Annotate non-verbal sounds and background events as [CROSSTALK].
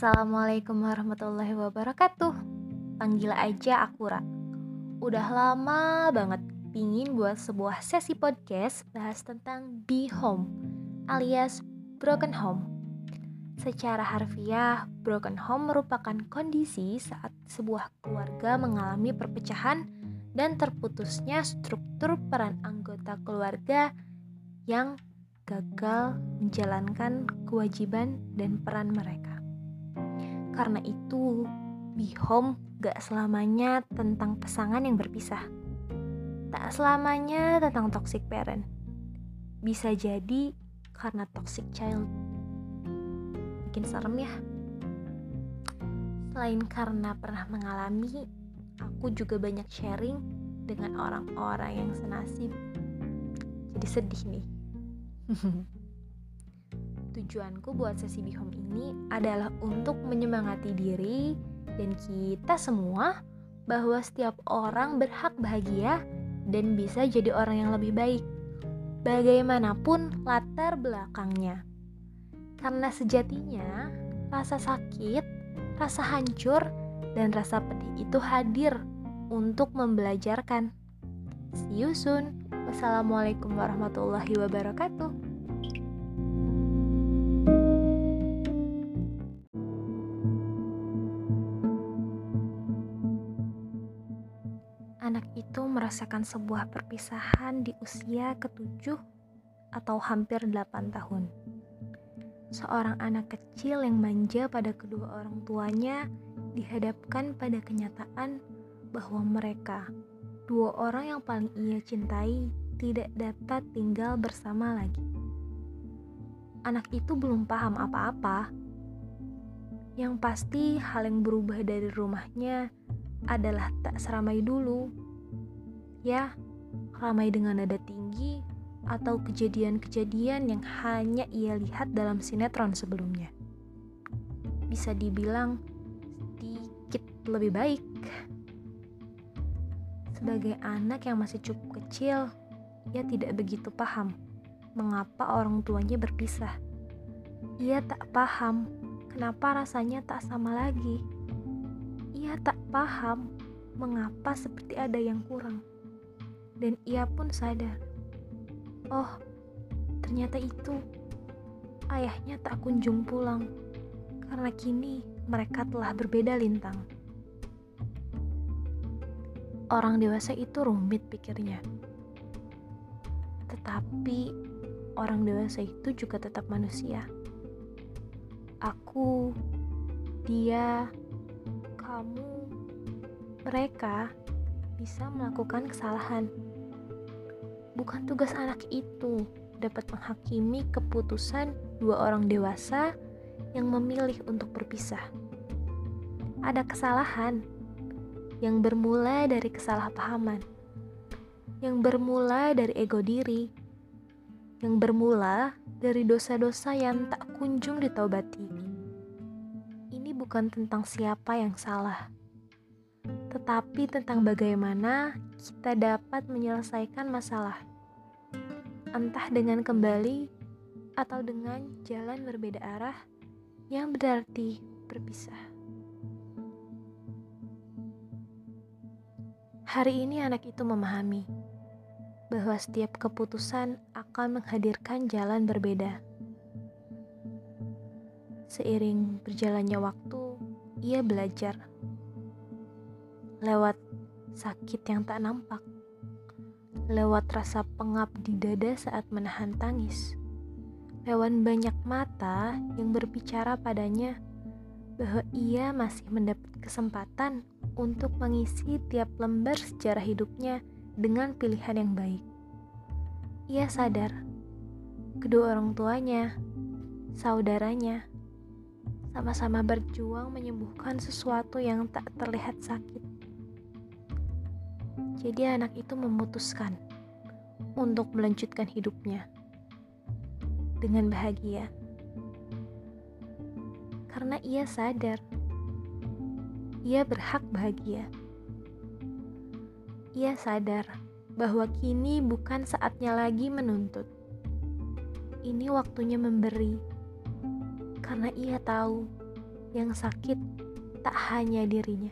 Assalamualaikum warahmatullahi wabarakatuh. Panggil aja aku Ra. Udah lama banget pingin buat sebuah sesi podcast bahas tentang be home alias broken home. Secara harfiah, broken home merupakan kondisi saat sebuah keluarga mengalami perpecahan dan terputusnya struktur peran anggota keluarga yang gagal menjalankan kewajiban dan peran mereka. Karena itu, be home gak selamanya tentang pasangan yang berpisah. Tak selamanya tentang toxic parent. Bisa jadi karena toxic child bikin serem ya. Selain karena pernah mengalami, aku juga banyak sharing dengan orang-orang yang senasib. Jadi sedih nih. [LAUGHS] Tujuanku buat sesi Bihom ini adalah untuk menyemangati diri dan kita semua bahwa setiap orang berhak bahagia dan bisa jadi orang yang lebih baik. Bagaimanapun latar belakangnya. Karena sejatinya rasa sakit, rasa hancur, dan rasa pedih itu hadir untuk membelajarkan. See you soon. Wassalamualaikum warahmatullahi wabarakatuh. Anak itu merasakan sebuah perpisahan di usia ketujuh atau hampir delapan tahun seorang anak kecil yang manja pada kedua orang tuanya dihadapkan pada kenyataan bahwa mereka, dua orang yang paling ia cintai, tidak dapat tinggal bersama lagi. Anak itu belum paham apa-apa. Yang pasti, hal yang berubah dari rumahnya adalah tak seramai dulu. Ya, ramai dengan nada tinggi atau kejadian-kejadian yang hanya ia lihat dalam sinetron sebelumnya. Bisa dibilang sedikit lebih baik. Sebagai anak yang masih cukup kecil, ia tidak begitu paham mengapa orang tuanya berpisah. Ia tak paham kenapa rasanya tak sama lagi. Ia tak paham mengapa seperti ada yang kurang. Dan ia pun sadar Oh, ternyata itu ayahnya tak kunjung pulang karena kini mereka telah berbeda lintang. Orang dewasa itu rumit pikirnya. Tetapi orang dewasa itu juga tetap manusia. Aku, dia, kamu, mereka bisa melakukan kesalahan bukan tugas anak itu dapat menghakimi keputusan dua orang dewasa yang memilih untuk berpisah. Ada kesalahan yang bermula dari kesalahpahaman, yang bermula dari ego diri, yang bermula dari dosa-dosa yang tak kunjung ditaubati. Ini bukan tentang siapa yang salah, tetapi tentang bagaimana kita dapat menyelesaikan masalah entah dengan kembali atau dengan jalan berbeda arah yang berarti berpisah. Hari ini anak itu memahami bahwa setiap keputusan akan menghadirkan jalan berbeda. Seiring berjalannya waktu, ia belajar lewat sakit yang tak nampak lewat rasa pengap di dada saat menahan tangis, lewat banyak mata yang berbicara padanya bahwa ia masih mendapat kesempatan untuk mengisi tiap lembar sejarah hidupnya dengan pilihan yang baik. Ia sadar, kedua orang tuanya, saudaranya, sama-sama berjuang menyembuhkan sesuatu yang tak terlihat sakit jadi anak itu memutuskan untuk melanjutkan hidupnya dengan bahagia. Karena ia sadar ia berhak bahagia. Ia sadar bahwa kini bukan saatnya lagi menuntut. Ini waktunya memberi. Karena ia tahu yang sakit tak hanya dirinya.